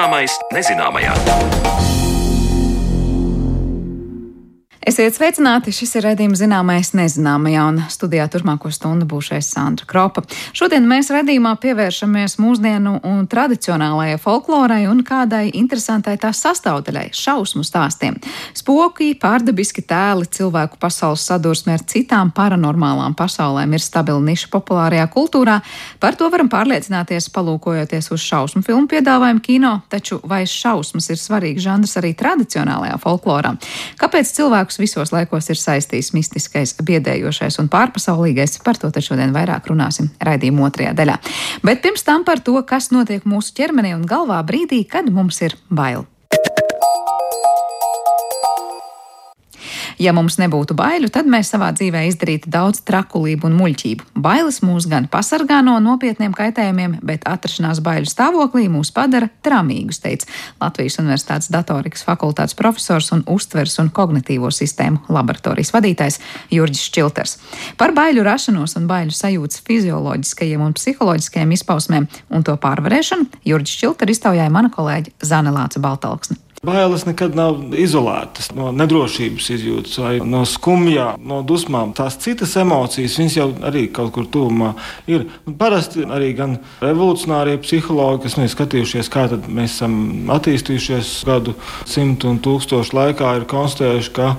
Zināmais nezināmajā. Esiet sveicināti! Šis ir redzējums zināmais nezināmajā, un studijā turpmāko stundu būšais Sandra Kropa. Šodien mēs redzījumā pievēršamies mūsdienu un tradicionālajai folklorai un kādai interesantai tās sastāvdaļai - šausmu stāstiem. Spoki, pārdabiski tēli, cilvēku pasaules sadursme ar citām paranormālām pasaulēm ir stabila niša populārajā kultūrā. Par to varam pārliecināties, palūkojoties uz šausmu filmu piedāvājumu kino, taču vai šausmas ir svarīgs žanrs arī tradicionālajā folklorā? Kāpēc cilvēkus visos laikos ir saistījis mistiskais, biedējošais un pārpasaulīgais. Par to tad šodien vairāk runāsim raidījuma otrajā daļā. Bet pirms tam par to, kas notiek mūsu ķermenī un galvā brīdī, kad mums ir bail. Ja mums nebūtu baiļu, tad mēs savā dzīvē izdarītu daudz trakulību un muļķību. Bailes mūs gan pasargā no nopietniem kaitējumiem, bet atrašanās baiļu stāvoklī mūs padara tramīgus, teica Latvijas Universitātes datorikas fakultātes profesors un uztvers un kognitīvo sistēmu laboratorijas vadītājs Jurģis Čilters. Par baiļu rašanos un baiļu sajūtas fizioloģiskajiem un psiholoģiskajiem izpausmēm un to pārvarēšanu Jurģis Čilters iztaujāja mana kolēģe Zane Lāca Baltalksne. Bailes nekad nav izolētas no nedrošības izjūtas vai no skumjām, no dusmām. Tās citas emocijas, viņas jau arī kaut kur tuvumā ir. Un parasti arī gan revolucionārie psihologi, kas ir skatījušies, kā mēs esam attīstījušies gadu simtu un tūkstošu laikā, ir konstatējuši, ka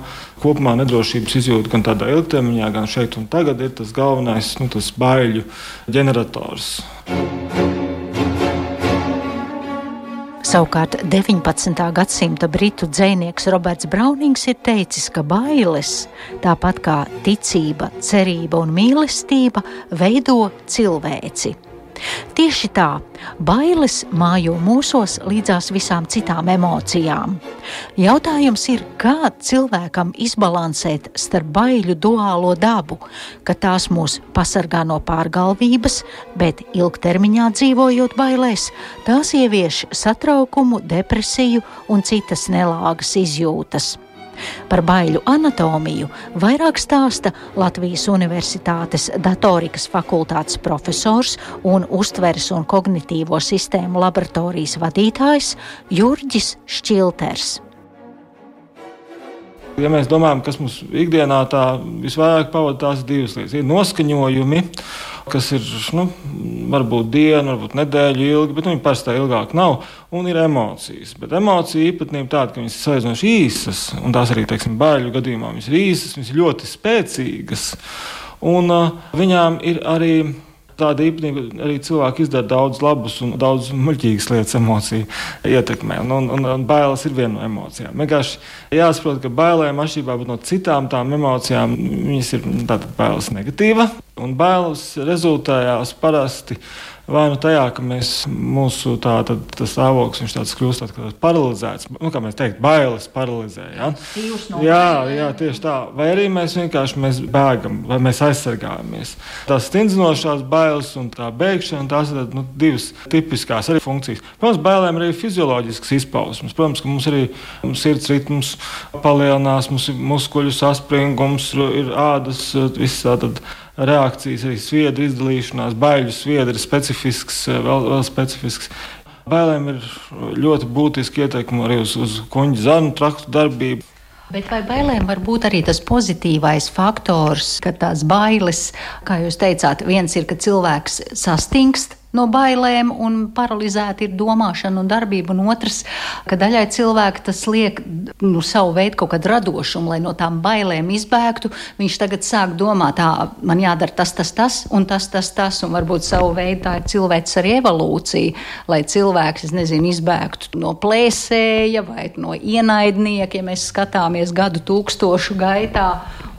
kopumā nedrošības izjūta gan tādā ilgtermiņā, gan šeit un tagad ir tas galvenais, nu, tas baiļu ģenerators. Savukārt 19. gadsimta britu dzinieks Roberts Braunings ir teicis, ka bailes, tāpat kā ticība, cerība un mīlestība, veido cilvēci. Tieši tā, bailes mājo mūsos līdzās visām citām emocijām. Jautājums ir, kā cilvēkam izbalansēt starp baiļu duālo dabu, ka tās mūs pasargā no pārgalvības, bet ilgtermiņā dzīvojot bailēs, tās ievieš satraukumu, depresiju un citas nelāgas izjūtas. Par baiļu anatomiju vairāk stāsta Latvijas Universitātes datorikas fakultātes profesors un uztveres un kognitīvo sistēmu laboratorijas vadītājs Jurģis Šķilters. Ja mēs domājam, kas mums ikdienā tā visvairāk pavadās, tās divas lietas. Ir noskaņojumi, kas ir nu, varbūt diena, varbūt nedēļa ilgi, bet viņi parasti tā ilgāk nav. Un ir emocijas. Bet emociju īpatnība tāda, ka viņas ir salīdzinoši īsas, un tās arī, teiksim, baiļu gadījumā viņas ir īsas, viņas ir ļoti spēcīgas. Un uh, viņām ir arī Tāda īpatnība arī cilvēki izdara daudz labus un daudz muļķīgas lietas emociju ietekmē. Un, un, un, un bailes ir viena no emocijām. Vienkārši jāsaprot, ka bailēm atšķirībā no citām tām emocijām, viņas ir tātad bailes negatīva. Un bailes rezultējās parasti vai nu tajā, ka mēs, mūsu tā, tad, stāvoklis viņš tāds kļūst tāds paralizēts, nu, kā mēs teikt, bailes paralizē. Ja? No jā, jā, tieši tā. Vai arī mēs vienkārši mēs bēgam, vai mēs aizsargājamies. Tās stingzinošās bailes un tā bēgšana, tās ir nu, divas tipiskās arī funkcijas. Protams, bailēm ir arī fizioloģisks izpausmes. Protams, ka mums arī sirds ritms palielinās, mums ir muskuļu saspringums, ir ādas, viss tātad reakcijas, arī sviedru izdalīšanās, baiļu sviedri specifisks, eh, vēl, vēl specifisks. Bailēm ir ļoti būtiski ieteikumi arī uz, uz kuģa zanu traktu darbību. Bet vai bailēm var būt arī tas pozitīvais faktors, ka tās bailes, kā jūs teicāt, viens ir, ka cilvēks sastingst, no bailēm un paralizēta ir domāšana un darbība. Un otrs, ka daļai cilvēku tas liek nu, savu veidu kaut kādu radošumu, lai no tām bailēm izbēgtu. Viņš tagad sāk domāt, tā man jādara tas, tas, tas un tas, tas, tas. Un varbūt savu veidu tā ir cilvēks arī evolūcija, lai cilvēks, nezinu, izbēgtu no plēsēja vai no ienaidnieka, ja mēs skatāmies gadu tūkstošu gaitā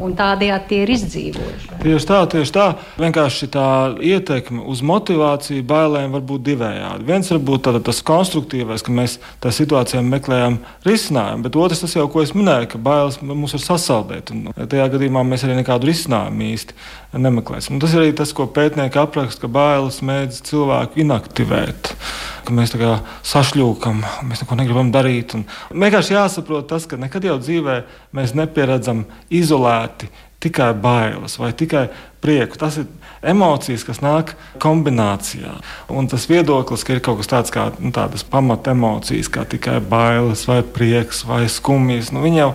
un tādējādi tie ir izdzīvojuši. Tieši tā, tieši tā. Vienkārši tā ietekme uz motivāciju bailēm var būt divējādi. Viens var būt tas konstruktīvais, ka mēs tā situācijā meklējam risinājumu, bet otrs tas jau, ko es minēju, ka bailes mums var sasaldēt. Un tajā gadījumā mēs arī nekādu risinājumu īsti nemeklēsim. Un tas ir arī tas, ko pētnieki apraksta, ka bailes mēdz cilvēku inaktivēt ka mēs tā kā sašļūkam, mēs neko negribam darīt. Vienkārši jāsaprot tas, ka nekad jau dzīvē mēs nepieredzam izolētu nereti tikai bailes vai tikai prieku. Tas ir emocijas, kas nāk kombinācijā. Un tas viedoklis, ka ir kaut kas tāds kā nu, tādas pamata emocijas, kā tikai bailes, vai prieks, vai skumjas, nu, viņi jau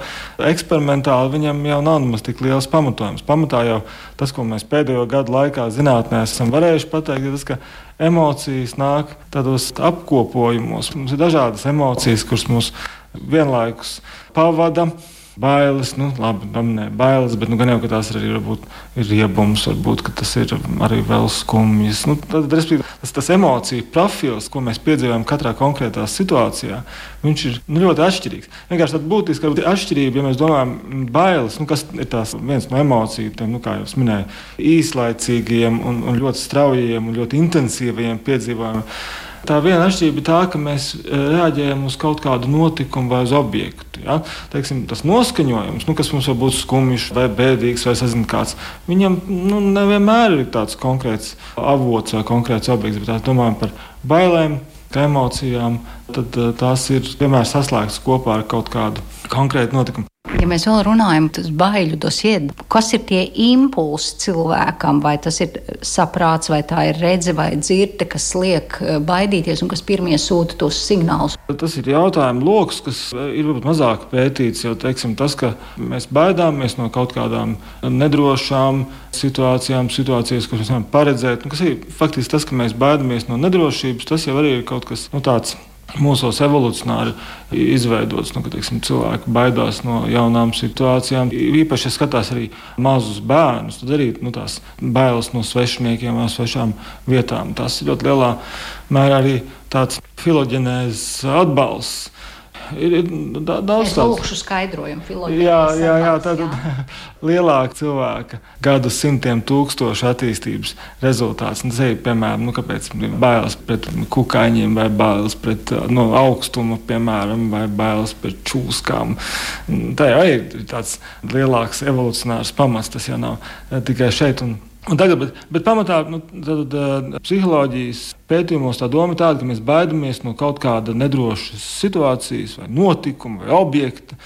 eksperimentāli viņam jau nav nemaz tik liels pamatojums. Pamatā jau tas, ko mēs pēdējo gadu laikā zinātnē esam varējuši pateikt, ir tas, ka emocijas nāk tādos apkopojumos. Mums ir dažādas emocijas, kuras mūs vienlaikus pavada bailes, nu, labi, pamanīja bailes, bet nu, gan jau tās arī varbūt, ir riebums, varbūt tas ir arī vēl skumjas. Nu, tad, tas, tas emociju profils, ko mēs piedzīvojam katrā konkrētā situācijā, viņš ir nu, ļoti atšķirīgs. Vienkārši tāda būtiska atšķirība, ja mēs domājam, bailes, nu, kas ir tās viens no emocijām, tiem, nu, kā jau minēju, īslaicīgiem un, un ļoti straujiem un ļoti intensīviem piedzīvojumiem. Tā viena atšķirība ir tā, ka mēs e, reaģējam uz kaut kādu notikumu vai uz objektu. Ja? Teiksim, tas noskaņojums, nu, kas mums var būt skumjš, vai bēdīgs, vai sazin, kāds, viņam nu, nevienmēr ir tāds konkrēts avots vai konkrēts objekts, bet mēs domājam par bailēm, emocijām, tad e, tās ir vienmēr saslēgtas kopā ar kaut kādu konkrētu notikumu. Ja mēs vēl runājam par baiļu dosiedu, kas ir tie impulsi cilvēkam, vai tas ir saprāts, vai tā ir redzes vai dzirde, kas liek eh, baidīties un kas pirmie sūta tos signālus? Tas ir jautājums lokus, kas ir varbūt mazāk pētīts. Jo teiksim, tas, ka mēs baidāmies no kaut kādām nedrošām situācijām, situācijas, ko mēs varam paredzēt, nu, kas ir faktiski tas, ka mēs baidāmies no nedrošības, tas jau arī ir kaut kas nu, tāds mūsos evolūcionāri izveidots. Nu, ka, teiksim, cilvēki baidās no jaunām situācijām. Īpaši, ja skatās arī mazus bērnus, tad arī nu, tās bailes no svešiniekiem, no svešām vietām. Tas ļoti lielā mērā arī tāds filoģenēzes atbalsts ir, ir daudz tādu lūkšu skaidrojumu filozofiju. Jā, jā, jā, tātad lielāka cilvēka gadu simtiem tūkstošu attīstības rezultāts. Un tas ir, piemēram, nu, kāpēc bailes pret kukaiņiem vai bailes pret no augstuma, piemēram, vai bailes pret čūskām. Tā jau ir tāds lielāks evolucionārs pamats, tas jau nav tikai šeit. Un, Un tagad, bet, bet pamatā nu, tad, uh, psiholoģijas pētījumos tā doma ir tāda, ka mēs baidāmies no kaut kāda nedrošas situācijas, vai notikuma, vai objekta.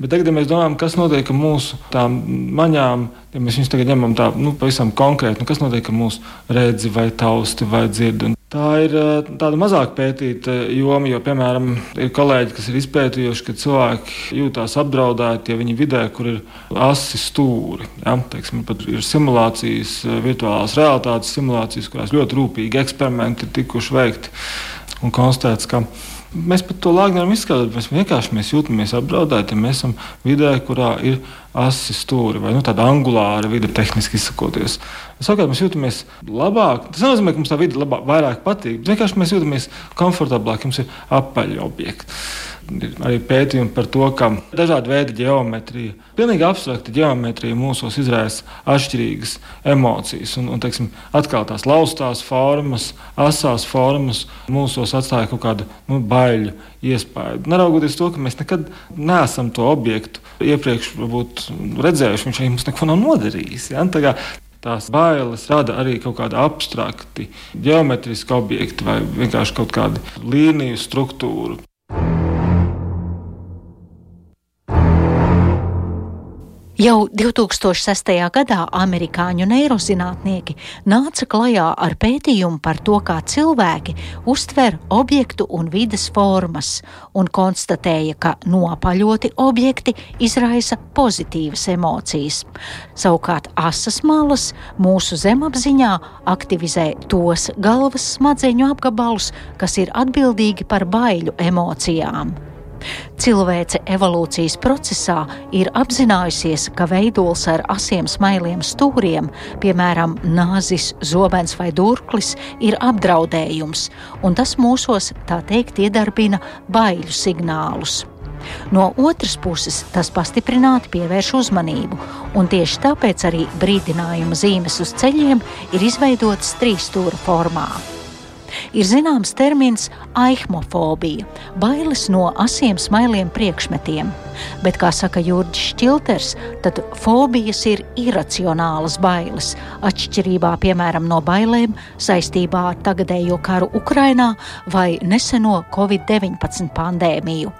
Bet tagad, ja mēs domājam, kas notiek ar mūsu maņām, ja mēs viņus tagad ņemam tā, nu, pavisam konkrēti, nu, kas notiek ar mūsu redzi, vai tausti, vai dzirdi. Tā ir eh, tāda mazāk pētīta joma, jo, piemēram, ir kolēģi, kas ir izpētījuši, ka cilvēki jūtas apdraudēti, ja viņi vidē, kur ir asi stūri. Ja? Teiksim, ir simulācijas, eh, virtuālās realitātes simulācijas, kurās ļoti rūpīgi eksperimenti ir tikuši veikti un konstatēts, ka Mēs pat to lāgu nevaram izskaidrot. Mēs vienkārši mēs jūtamies apdraudēti, ja mēs esam vidē, kurā ir asi stūri vai nu, tāda angulāra vide, tehniski izsakoties. Savukārt mēs jūtamies labāk. Tas nenozīmē, ka mums tā vide labāk, vairāk patīk. Vienkārši mēs jūtamies komfortablāk, jums ir apaļi objekti arī pētījumi par to, ka dažādi veidi geometrija, pilnīgi abstrakta geometrija mūsos izraisa atšķirīgas emocijas. Un, un teiksim, atkal tās laustās formas, asās formas mūsos atstāja kaut kādu nu, baiļu iespēju. Neraugoties to, ka mēs nekad neesam to objektu iepriekš redzējuši, viņš mums neko nav nodarījis. Ja? Kā, Tās bailes rada arī kaut kādu abstrakti, geometrisku objektu vai vienkārši kaut kādu līniju struktūru. Jau 2006. gadā amerikāņu neirozinātnieki nāca klajā ar pētījumu par to, kā cilvēki uztver objektu un vidas formas, un konstatēja, ka nopaļoti objekti izraisa pozitīvas emocijas. Savukārt asas malas mūsu zemapziņā aktivizē tos galvas smadzeņu apgabalus, kas ir atbildīgi par baiļu emocijām. Cilvēce evolūcijas procesā ir apzinājusies, ka veidols ar asiem smailiem stūriem, piemēram, nāzis, zobens vai durklis, ir apdraudējums, un tas mūsos, tā teikt, iedarbina baiļu signālus. No otras puses, tas pastiprināti pievērš uzmanību, un tieši tāpēc arī brīdinājuma zīmes uz ceļiem ir izveidotas trīs stūra formā. Ir zināms termins aihmofobija, bailes no asiem smailiem priekšmetiem. Bet, kā saka Jurģis Čilters, tad fobijas ir iracionālas bailes, atšķirībā piemēram no bailēm saistībā ar tagadējo karu Ukrainā vai neseno Covid-19 pandēmiju.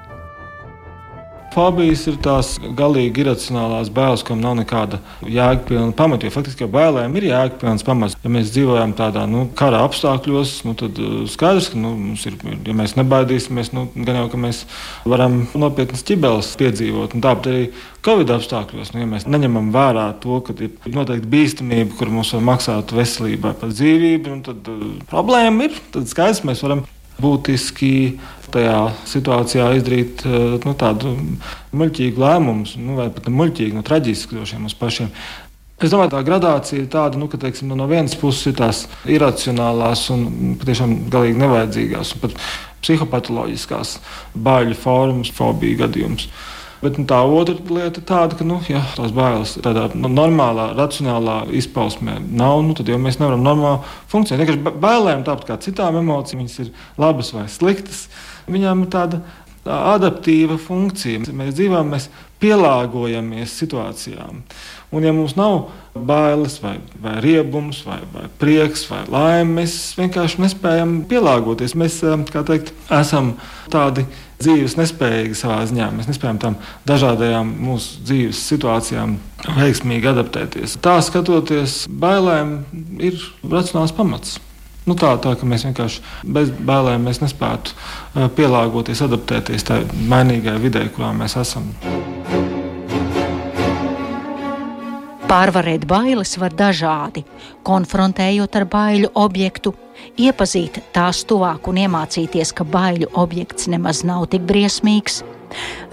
Fobijas ir tās galīgi iracionālās bailes, kam nav nekāda jēgpilna pamata. Jo faktiski jau bailēm ir jēgpilns pamats. Ja mēs dzīvojam tādā nu, kara apstākļos, nu, tad uh, skaidrs, ka nu, ir, ja mēs nebaidīsimies, nu, gan jau ka mēs varam nopietnas ķibeles piedzīvot. Tāpat arī Covid apstākļos, nu, ja mēs neņemam vērā to, ka ir noteikti bīstamība, kur mums var maksāt veselībai par dzīvību, nu, tad uh, problēma ir. Tad skaidrs, mēs varam būtiski tajā situācijā izdarīt eh, nu, tādu muļķīgu lēmumu, nu, vai pat muļķīgu, nu, traģisku droši mums pašiem. Es domāju, tā gradācija ir tāda, nu, ka teiksim, no vienas puses ir tās iracionālās un patiešām galīgi nevajadzīgās un pat psihopatoloģiskās baiļu formas, fobiju gadījumus. Bet nu, tā otra lieta ir tāda, ka nu, ja tās bailes tādā nu, normālā, racionālā izpausmē nav, nu, tad jau mēs nevaram normāli funkcionēt. Vienkārši bailēm, tāpat kā citām emocijām, viņas ir labas vai sliktas. Viņām ir tāda tā adaptīva funkcija. Mēs dzīvojam, mēs pielāgojamies situācijām. Un, ja mums nav bailes, vai, vai riebums, vai, vai prieks, vai laime, mēs vienkārši nespējam pielāgoties. Mēs teikt, esam tādi dzīves nespējīgi savā ziņā. Mēs nespējam tam dažādajām mūsu dzīves situācijām veiksmīgi adaptēties. Tā skatoties, bailēm ir racionāls pamats. Nu, tā, tā ka mēs vienkārši bez bailēm nespētu pielāgoties, adaptēties tai mainīgai vidē, kurā mēs esam. Pārvarēt bailes var dažādi, konfrontējot ar baiļu objektu, iepazīt tās tuvāk un iemācīties, ka baiļu objekts nemaz nav tik briesmīgs,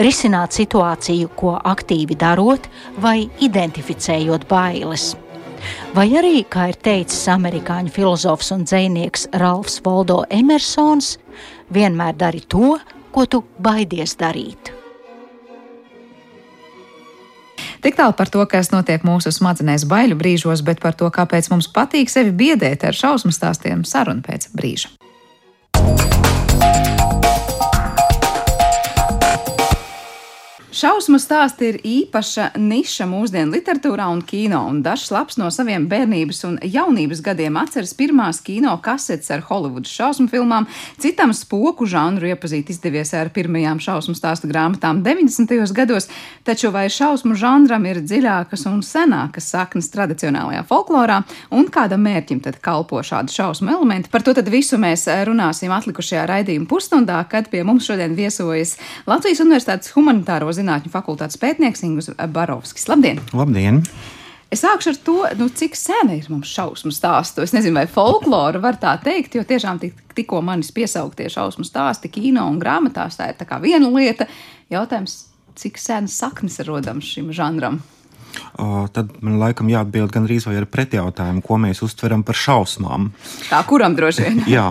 risināt situāciju, ko aktīvi darot vai identificējot bailes. Vai arī, kā ir teicis amerikāņu filozofs un dzinieks Ralfs Voldo Emersons, vienmēr dari to, ko tu baidies darīt. Tik tālu par to, kas notiek mūsu smadzenēs baiļu brīžos, bet par to, kāpēc mums patīk sevi biedēt ar šausmu stāstiem, saruna pēc brīža. Šausmu stāsti ir īpaša niša mūsdienu literatūrā un kino, un dažs labs no saviem bērnības un jaunības gadiem atceras pirmās kino kasetes ar Holivudas šausmu filmām, citam spoku žanru iepazīt izdevies ar pirmajām šausmu stāstu grāmatām 90. gados, taču vai šausmu žanram ir dziļākas un senākas saknes tradicionālajā folklorā, un kādam mērķim tad kalpo šādi šausmu elementi? Par to tad visu mēs runāsim atlikušajā raidījuma pusstundā, kad pie mums šodien viesojas Latvijas Universitātes humanitāro zinātņu zinātņu fakultātes pētnieks Ingus Barovskis. Labdien! Labdien! Es sākšu ar to, nu, cik sena ir mums šausmu stāstu. Es nezinu, vai folklora var tā teikt, jo tiešām tik, tikko manis piesauktie šausmu stāsti kino un grāmatās, tā ir tā viena lieta. Jautājums, cik senas saknes ir rodams šim žanram? Tad man laikam jāatbild gan arī ar pretjautājumu, ko mēs uztveram par šausmām. Tā kuram droši vien? Jā,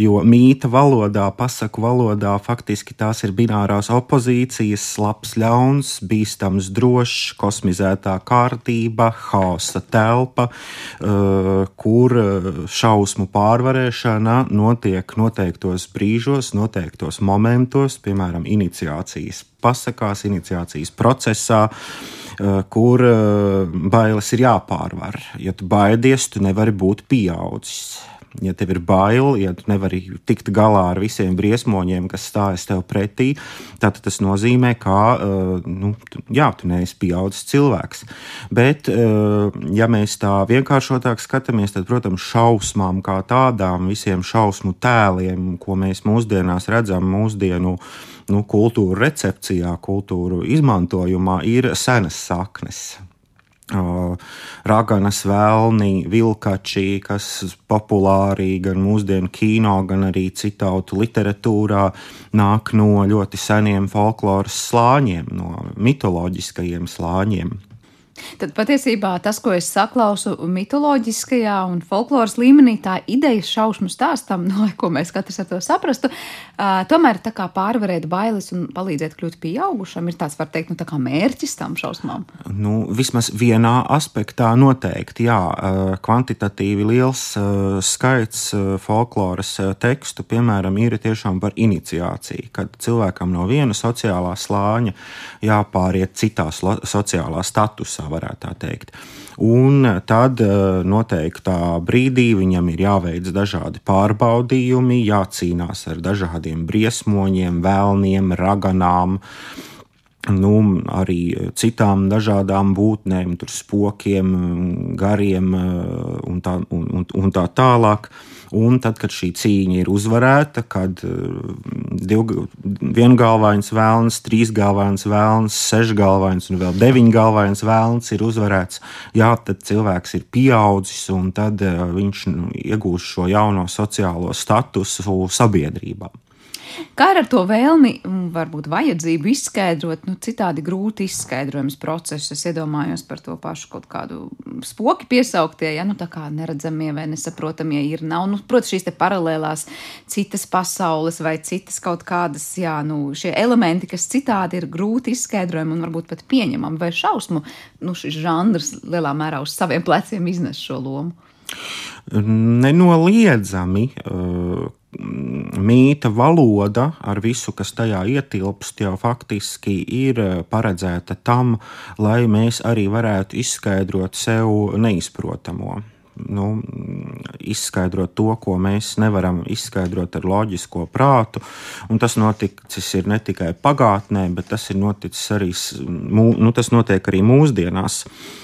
jo mīta valodā, pasaku valodā faktiski tās ir binārās opozīcijas, labs, ļauns, bīstams, drošs, kosmizētā kārtība, haosa telpa, kur šausmu pārvarēšana notiek noteiktos brīžos, noteiktos momentos, piemēram, iniciācijas pasakās, iniciācijas procesā. Eh, kur eh, bailes ir jāpārvar. Ja tu baidies, tu nevari būt pieaudzis. Ja tev ir bail, ja tu nevari tikt galā ar visiem briesmoņiem, kas stājas tev pretī, tad tas nozīmē, ka uh, nu, jā, tu neesi pieaudzis cilvēks. Bet, uh, ja mēs tā vienkāršotāk skatāmies, tad, protams, šausmām kā tādām, visiem šausmu tēliem, ko mēs mūsdienās redzam mūsdienu nu, kultūra recepcijā, kultūra izmantojumā ir senas saknes. Raganas, vēlni, vilkači, kas populāri gan mūsdienu kino, gan arī citautu literatūrā, nāk no ļoti seniem folkloras slāņiem, no mitoloģiskajiem slāņiem. Tad patiesībā tas, ko es saklausu mitoloģiskajā un folkloras līmenī, tā ideja šausmu stāstam, no, ko mēs katrs ar to saprastu, uh, tomēr tā kā pārvarēt bailes un palīdzēt kļūt pieaugušam, ir tāds, var teikt, nu, tā kā mērķis tam šausmām. Nu, vismaz vienā aspektā noteikti, jā, kvantitatīvi liels uh, skaits uh, folkloras tekstu, piemēram, ir tiešām par iniciāciju, kad cilvēkam no viena sociālā slāņa jāpāriet citā sociālā statusā tā varētu tā teikt. Un tad eh, noteiktā brīdī viņam ir jāveic dažādi pārbaudījumi, jācīnās ar dažādiem briesmoņiem, vēlniem, raganām nu, arī citām dažādām būtnēm, spokiem, gariem un tā, un, un, un tā tālāk. Un tad, kad šī cīņa ir uzvarēta, kad div, viengalvains vēlns, trīsgalvains vēlns, sešgalvains un vēl deviņgalvains vēlns ir uzvarēts, jā, tad cilvēks ir pieaudzis un tad viņš nu, iegūst šo jauno sociālo statusu sabiedrībā. Kā ar to vēlmi, varbūt vajadzību izskaidrot, nu, citādi grūti izskaidrojams process. Es iedomājos par to pašu kaut kādu spoki piesauktie, ja nu tā kā neredzamie vai nesaprotamie ir. Nav, nu, protams, šīs paralēlās citas pasaules vai citas kaut kādas, jā, nu, šie elementi, kas citādi ir grūti izskaidrojami un varbūt pat pieņemami vai šausmu, nu, šis žanrs lielā mērā uz saviem pleciem iznes šo lomu. Nenoliedzami. Uh mīta valoda ar visu, kas tajā ietilpst, jau faktiski ir eh, paredzēta tam, lai mēs arī varētu izskaidrot sev neizprotamo. Nu, izskaidrot to, ko mēs nevaram izskaidrot ar loģisko prātu. Un tas noticis ne tikai pagātnē, bet tas ir noticis arī, nu, tas notiek arī mūsdienās. Uh,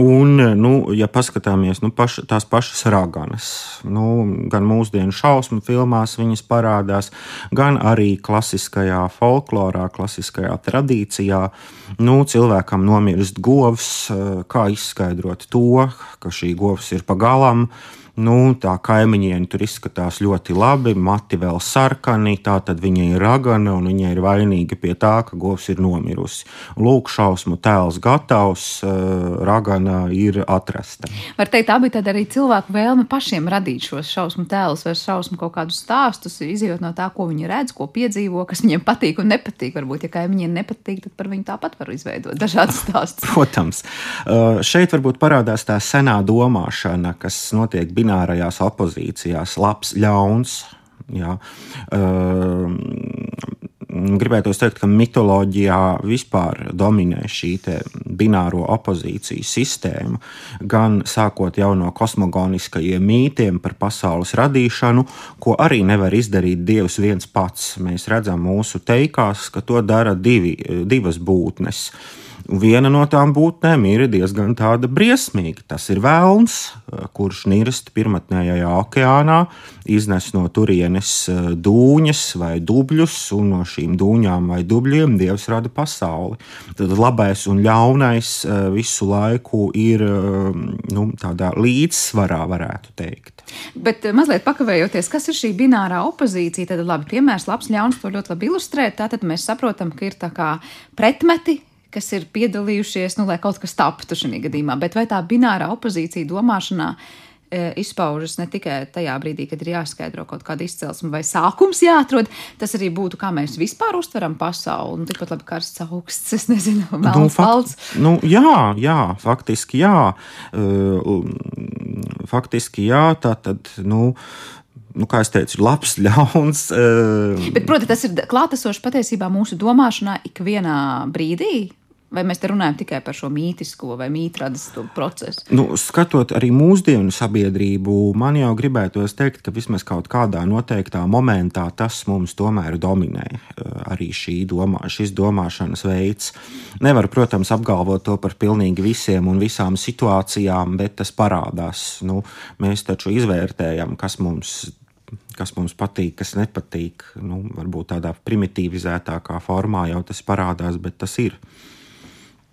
Un, nu, ja paskatāmies nu, paš, tās pašas raganas, nu, gan mūsdienu šausmu filmās viņas parādās, gan arī klasiskajā folklorā, klasiskajā tradīcijā, nu, cilvēkam nomirst govs, kā izskaidrot to, ka šī govs ir pagalam. Nu, tā kaimiņiene tur izskatās ļoti labi, mati vēl sarkani, tā tad viņa ir ragana un viņa ir vainīga pie tā, ka govs ir nomirusi. Lūk, šausmu tēls gatavs, eh, ragana ir atrasta. Var teikt, tā bija arī cilvēku vēlme pašiem radīt šos šausmu tēlus vai šausmu kaut kādus stāstus, izjūt no tā, ko viņi redz, ko piedzīvo, kas viņiem patīk un nepatīk. Varbūt, ja kaimiņiem nepatīk, tad par viņu tāpat var izveidot dažādas stāstus. Protams, eh, šeit varbūt parādās tā senā domāšana, kas notiek binārais opozīcijās, labs, ļauns. Jā. Uh, gribētu teikt, ka mitoloģijā vispār dominē šī bināro opozīciju sistēma. Gan sākot no kosmogoniskajiem mītiem par pasaules radīšanu, ko arī nevar izdarīt Dievs viens pats. Mēs redzam mūsu teikās, ka to dara divi, divas būtnes. Uh, Viena no tām būtnēm ir diezgan tāda briesmīga. Tas ir vēlns, eh, kurš nirst pirmotnējā okeānā, iznes no turienes eh, dūņas vai dubļus, un no šīm dūņām vai dubļiem dievs rada pasauli. Tad labais un ļaunais eh, visu laiku ir nu, tādā līdzsvarā, varētu teikt. Bet mazliet pakavējoties, kas ir šī binārā opozīcija, tad labi piemērs, labs, ļauns to ļoti labi ilustrē. Tātad mēs saprotam, ka ir tā kā pretmeti kas ir piedalījušies, nu, lai kaut kas taptu šajā gadījumā. Bet vai tā binārā opozīcija domāšanā e, izpaužas ne tikai tajā brīdī, kad ir jāskaidro kaut kāda izcelsme vai sākums jāatrod, tas arī būtu, kā mēs vispār uztveram pasauli. Nu, tikpat labi karsts augsts, es nezinu, melns nu, falts. Nu, jā, jā, faktiski jā. Uh, faktiski jā, tā tad, nu, nu, kā jau teicu, ir labs, ļauns. Uh... Bet, protams, tas ir klātesošs patiesībā mūsu domāšanā ikvienā brīdī. Vai mēs te runājam tikai par šo mītisko vai mītradas procesu? Nu, skatot arī mūsdienu sabiedrību, man jau gribētos teikt, ka vismaz kaut kādā noteiktā momentā tas mums tomēr dominē. Eh, arī domā, šis domāšanas veids. Nevar, protams, apgalvot to par pilnīgi visiem un visām situācijām, bet tas parādās. Nu, mēs taču izvērtējam, kas mums kas mums patīk, kas nepatīk. Nu, varbūt tādā primitīvizētākā formā jau tas parādās, bet tas ir.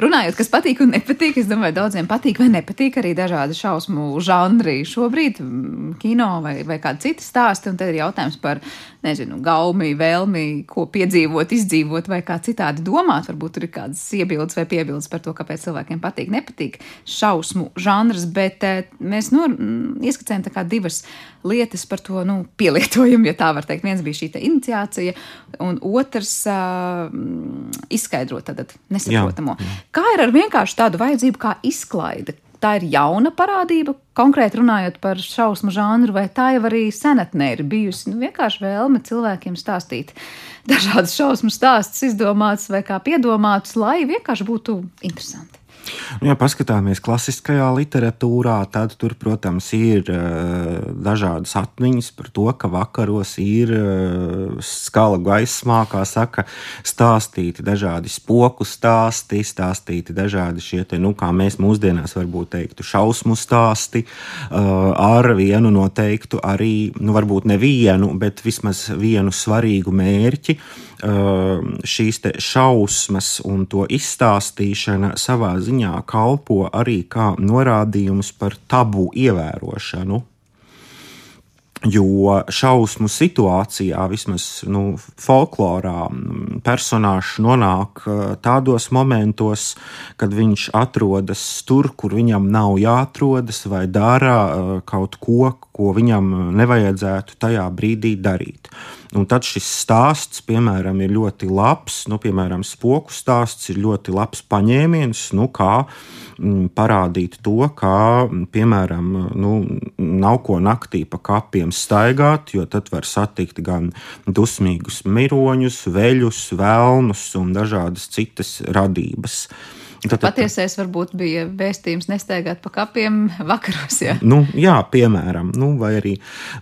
Runājot, kas patīk un nepatīk, es domāju, daudziem patīk vai nepatīk arī dažādi šausmu žanri šobrīd, mm, kino vai, vai kādi citi stāsti. Un tad ir jautājums par, nezinu, gaumi, vēlmi, ko piedzīvot, izdzīvot vai kā citādi domāt. Varbūt tur ir kādas iebildes vai piebildes par to, kāpēc cilvēkiem patīk, nepatīk šausmu žanrs, bet eh, mēs nu, ieskicējam tā kā divas lietas par to nu, pielietojumu, ja tā var teikt. Viens bija šī iniciācija, un otrs uh, izskaidrot tātad nesaprotamo. Jā. Kā ir ar vienkārši tādu vajadzību kā izklaide? Tā ir jauna parādība, konkrēti runājot par šausmu žanru, vai tā jau arī senatnē ir bijusi nu, vienkārši vēlme cilvēkiem stāstīt dažādas šausmu stāstus, izdomāts vai kā piedomāts, lai vienkārši būtu interesanti. Nu, ja paskatāmies klasiskajā literatūrā, tad tur, protams, ir uh, dažādas atmiņas par to, ka vakaros ir uh, skala gaismā, kā saka, stāstīti dažādi spoku stāsti, stāstīti dažādi šie, te, nu, kā mēs mūsdienās varbūt teiktu, šausmu stāsti, uh, ar vienu noteiktu arī, nu, varbūt nevienu, bet vismaz vienu svarīgu mērķi šīs šausmas un to izstāstīšana savā ziņā kalpo arī kā norādījums par tabu ievērošanu. Jo šausmu situācijā, vismaz nu, folklorā, personāžs nonāk tādos momentos, kad viņš atrodas tur, kur viņam nav jāatrodas, vai dara kaut ko, ko viņam nevajadzētu tajā brīdī darīt. Un tad šis stāsts, piemēram, ir ļoti labs. Nu, piemēram, spoku stāsts ir ļoti labs paņēmiens, nu, kā mm, parādīt to, kā, piemēram, nu, nav ko naktī pa kapiem staigāt, jo tad var satikt gan dusmīgus miroņus, veļus, vēlnus un dažādas citas radības. Tad, Patiesais varbūt bija vēstījums nestaigāt pa kapiem vakaros. Jā, nu, jā piemēram, nu, vai arī,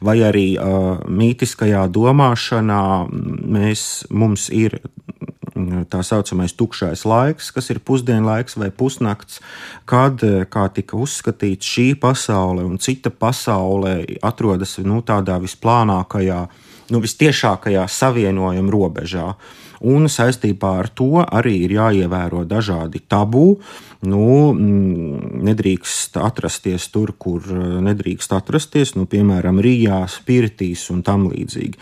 vai arī uh, mītiskajā domāšanā mēs, mums ir tā saucamais tukšais laiks, kas ir pusdienlaiks vai pusnakts, kad, kā tika uzskatīts, šī pasaule un cita pasaule atrodas nu, tādā visplānākajā, nu, vistiešākajā savienojuma robežā. Uh, un saistībā ar to arī ir jāievēro dažādi tabū. Nu, mm, nedrīkst atrasties tur, kur eh, nedrīkst atrasties, nu, piemēram, Rīgā, Spiritīs un tam līdzīgi.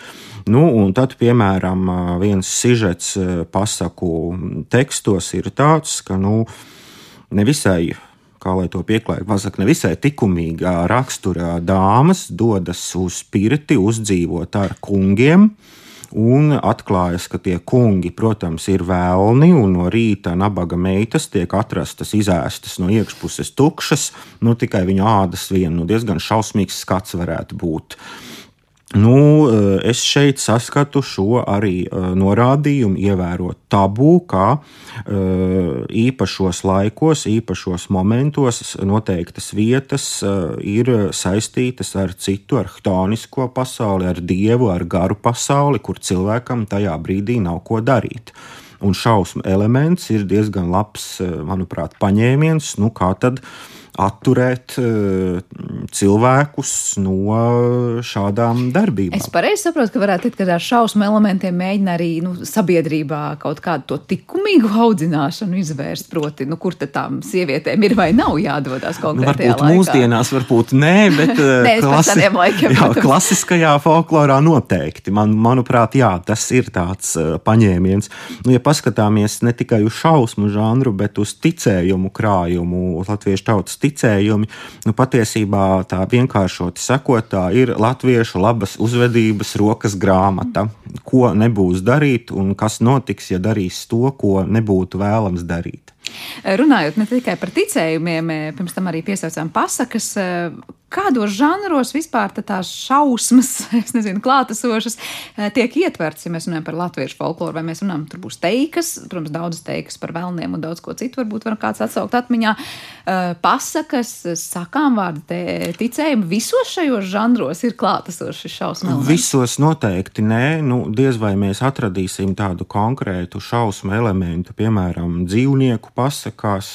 Nu, un tad, piemēram, viens sižets eh, pasaku tekstos ir tāds, ka nu, nevisai kā lai to pieklājīgi pasakā, nevisai likumīgā raksturā dāmas dodas uz pirti, uzdzīvot ar kungiem. Un atklājas, ka tie kungi, protams, ir vēlni, un no rīta nabaga meitas tiek atrastas izēstas no iekšpuses tukšas, nu tikai viņa ādas vien, nu diezgan šausmīgs skats varētu būt. Nu, eh, es šeit saskatu šo arī eh, norādījumu, ievērot tabū, kā eh, īpašos laikos, īpašos momentos noteiktas vietas ir saistītas ar citu, ar chtonisko pasauli, ar dievu, ar garu pasauli, kur cilvēkam tajā brīdī nav ko darīt. Un šausmu elements ir diezgan labs, manuprāt, paņēmiens, nu kā tad atturēt eh, cilvēkus no šādām darbībām. Es pareizi saprotu, ka varētu teikt, ka ar šausmu elementiem mēģina arī nu, sabiedrībā kaut kādu to likumīgu audzināšanu izvērst. Proti, nu, kur tad tām sievietēm ir vai nav jādodas konkrētajā varbūt laikā? Mūsdienās varbūt nē, bet nē, klasi... laikiem, jā, klasiskajā folklorā noteikti. Man, manuprāt, jā, tas ir tāds uh, paņēmiens. Nu, ja paskatāmies ne tikai uz šausmu žanru, bet uz ticējumu krājumu latviešu tautas ticējumi. Nu, patiesībā tā vienkāršoti sakot, tā ir latviešu labas uzvedības rokas grāmata. Ko nebūs darīt un kas notiks, ja darīs to, ko nebūtu vēlams darīt. Runājot ne tikai par ticējumiem, pirms tam arī piesaucām pasakas, kādos žanros vispār tās šausmas, es nezinu, klātesošas, eh, tiek ietverts, ja mēs runājam par latviešu folkloru, vai mēs runājam, tur būs teikas, protams, daudz teikas par vēlniem un daudz ko citu, varbūt varam kāds atsaukt atmiņā. Eh, pasakas, sakām vārdu, te, ticējumi visos šajos žanros ir klātesoši. Elementi. Visos noteikti nē, nu, diez vai mēs atradīsim tādu konkrētu šausmu elementu, piemēram, dzīvnieku pasakās.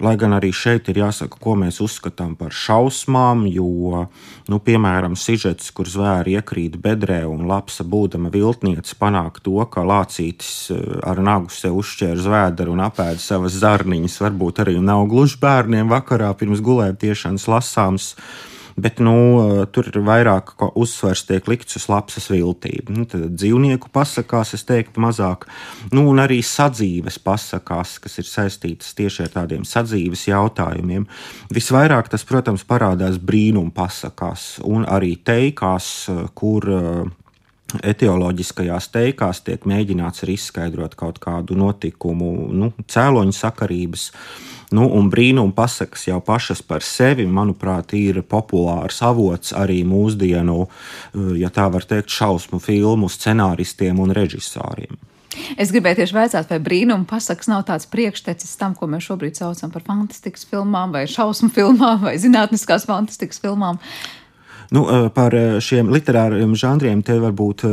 Lai gan arī šeit ir jāsaka, ko mēs uzskatām par šausmām, jo, nu, piemēram, sižets, kur zvēri iekrīt bedrē un lapsa būdama viltniece panāk to, ka lācītis eh, ar nagu sev uzšķēra zvēdru un apēda savas zarniņas, varbūt arī nav gluži bērniem vakarā pirms gulētiešanas lasāms bet nu, tur ir vairāk uzsvers tiek likts uz lapsas viltību. Nu, tad dzīvnieku pasakās, es teiktu, mazāk, nu, un arī sadzīves pasakās, kas ir saistītas tieši ar tādiem sadzīves jautājumiem. Visvairāk tas, protams, parādās brīnum pasakās un arī teikās, kur etioloģiskajās teikās tiek mēģināts arī izskaidrot kaut kādu notikumu, nu, cēloņu sakarības. Nu, un brīnuma pasakas jau pašas par sevi, manuprāt, ir populārs avots arī mūsdienu, ja tā var teikt, šausmu filmu scenāristiem un režisoriem. Es gribēju tieši vaicāt, vai brīnuma pasakas nav tāds priekštecis tam, ko mēs šobrīd saucam par fantastikas filmām, vai šausmu filmām, vai zinātniskās fantastikas filmām. Nu, eh, par eh, šiem literāriem žanriem te varbūt eh,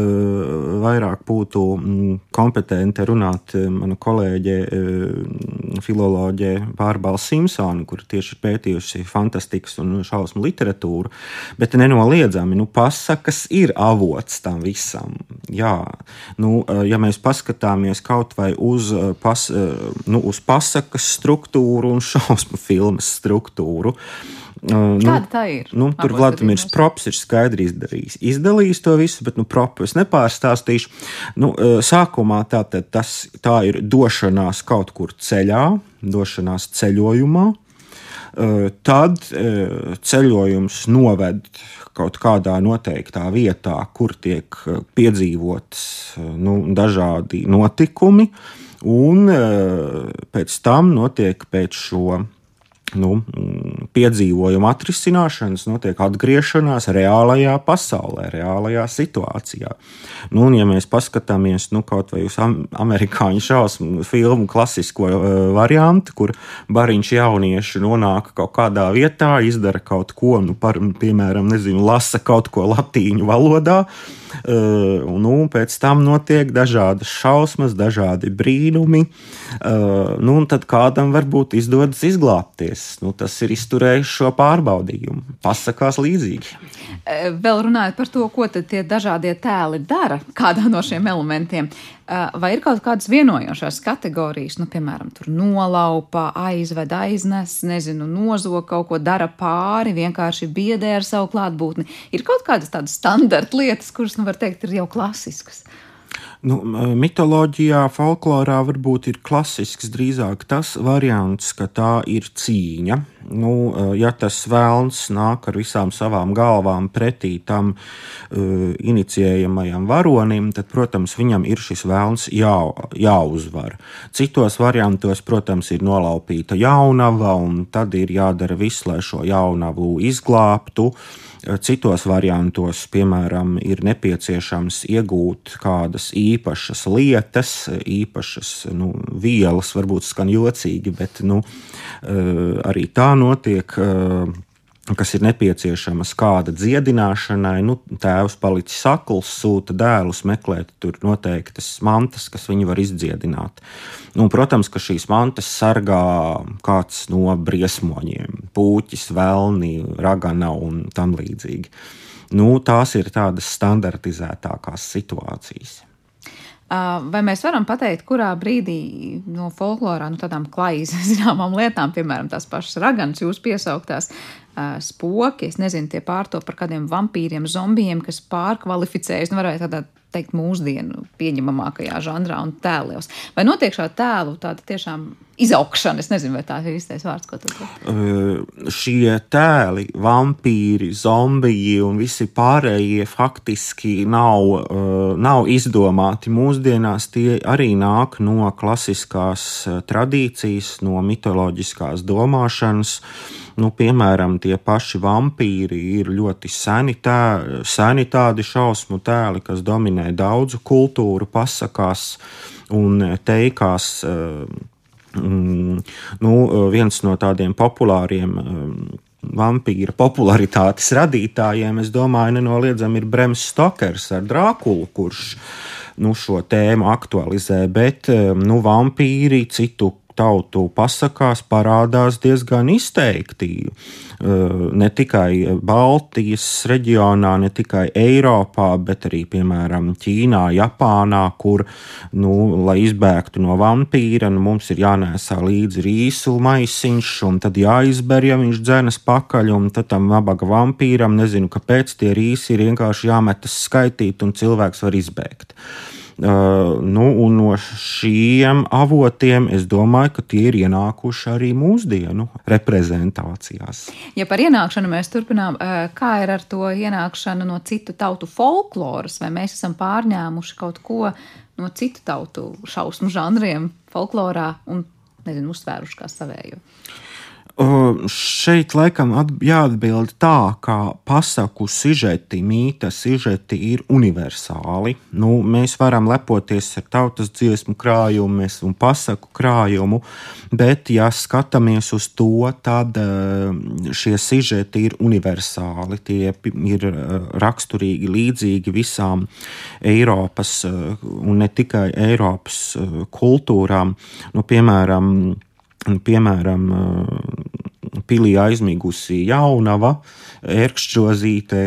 vairāk būtu mm, kompetenti runāt mana kolēģe, filoloģe Bārbala Simpsona, kur tieši ir pētījusi fantastikas un šausmu literatūru. Bet nenoliedzami, nu, pasakas ir avots tam visam. Jā, nu, ja mēs paskatāmies kaut vai uz, pas, nu, uz pasakas struktūru un šausmu filmas struktūru, Uh, Kāda nu, tā ir? Nu, tur Vladimirs Props ir skaidri izdarījis. Izdalījis to visu, bet nu, Propu es nepārstāstīšu. Nu, sākumā tā, tas, tā ir došanās kaut kur ceļā, došanās ceļojumā. Tad ceļojums noved kaut kādā noteiktā vietā, kur tiek piedzīvots nu, dažādi notikumi, un pēc tam notiek pēc šo nu, piedzīvojumu atrisināšanas notiek atgriešanās reālajā pasaulē, reālajā situācijā. Nu, un, ja mēs paskatāmies nu, kaut vai uz amerikāņu šausmu filmu klasisko uh, variantu, kur bariņš jaunieši nonāk kaut kādā vietā, izdara kaut ko, nu, par, piemēram, nezinu, lasa kaut ko latīņu valodā, Uh, nu, pēc tam notiek dažādas šausmas, dažādi brīnumi. Uh, nu, tad kādam varbūt izdodas izglābties. Nu, tas ir izturējis šo pārbaudījumu. Pasakās līdzīgi. Vēl runājot par to, ko tie dažādie tēli dara kādā no šiem elementiem. Vai ir kaut kādas vienojošās kategorijas, nu, piemēram, nolaupa, aizved, aiznes, nezinu, nozog kaut ko, dara pāri, vienkārši biedē ar savu klātbūtni? Ir kaut kādas tādas standarta lietas, kuras, nu, var teikt, ir jau klasiskas. Nu, mitoloģijā, folklorā varbūt ir klasisks drīzāk tas variants, ka tā ir cīņa. Nu, ja tas vēlns nāk ar visām savām galvām pretī tam uh, inicijējamajam varonim, tad, protams, viņam ir šis vēlns jā, jāuzvar. Citos variantos, protams, ir nolaupīta jaunava, un tad ir jādara viss, lai šo jaunavu izglābtu. Uh, Citos variantos, piemēram, ir nepieciešams iegūt kādas īpašas lietas, īpašas nu, vielas, varbūt skan jocīgi, bet nu, eh, arī tā notiek eh, kas ir nepieciešamas kāda dziedināšanai. Nu, tēvs palicis sakls, sūta dēlus meklēt tur noteiktas mantas, kas viņu var izdziedināt. Nu, protams, ka šīs mantas sargā kāds no briesmoņiem, puķis, vēlni, ragana un tam līdzīgi. Nu, tās ir tādas standartizētākās situācijas. Vai mēs varam pateikt, kurā brīdī no folklorā, no nu, tādām klājas zināmām lietām, piemēram, tās pašas raganas, jūs piesauktās, spoki, es nezinu, tie pārto par kādiem vampīriem, zombijiem, kas pārkvalificējas, nu, varētu tādā teikt, mūsdienu pieņemamākajā žanrā un tēlos. Vai notiek šāda tēlu tāda tiešām izaugšana? Es nezinu, vai tā ir īstais vārds, ko tu teici. Uh, šie tēli, vampīri, zombiji un visi pārējie faktiski nav, uh, nav izdomāti mūsdienās. Tie arī nāk no klasiskās tradīcijas, no mitoloģiskās domāšanas. Uh, Nu, piemēram, tie paši vampīri ir ļoti seni, tē, seni tādi šausmu tēli, kas dominē daudzu kultūru, pasakās un teikās. Mm, nu, viens no tādiem populāriem vampīra popularitātes radītājiem, es domāju, nenoliedzami ir Brems Stokers ar Drākulu, kurš nu, šo tēmu aktualizē, bet nu, vampīri citu tautu pasakās parādās diezgan izteikti. Ne tikai Baltijas reģionā, ne tikai Eiropā, bet arī, piemēram, Ķīnā, Japānā, kur, nu, lai izbēgtu no vampīra, nu, mums ir jānēsā līdzi rīsu maisiņš, un tad jāizber, ja viņš dzēnas pakaļ, un tad tam nabaga vampīram, nezinu, kāpēc tie rīsi ir vienkārši jāmetas skaitīt, un cilvēks var izbēgt. Uh, nu, no šiem avotiem es domāju, ka tie ir ienākuši arī mūsdienu reprezentācijās. Ja par ienākšanu mēs turpinām, uh, kā ir ar to ienākšanu no citu tautu folkloras, vai mēs esam pārņēmuši kaut ko no citu tautu šausmu žanriem folklorā un nezinu, uztvēruši kā savēju? Šeit laikam jāatbild tā, ka pasaku sižeti, mīta sižeti ir universāli. Nu, mēs varam lepoties ar tautas dziesmu krājumu un pasaku krājumu, bet, ja skatāmies uz to, tad šie sižeti ir universāli. Tie ir raksturīgi, līdzīgi visām Eiropas un ne tikai Eiropas kultūrām. Nu, piemēram, piemēram, pilī aizmigusi jaunava, ērkšķozīte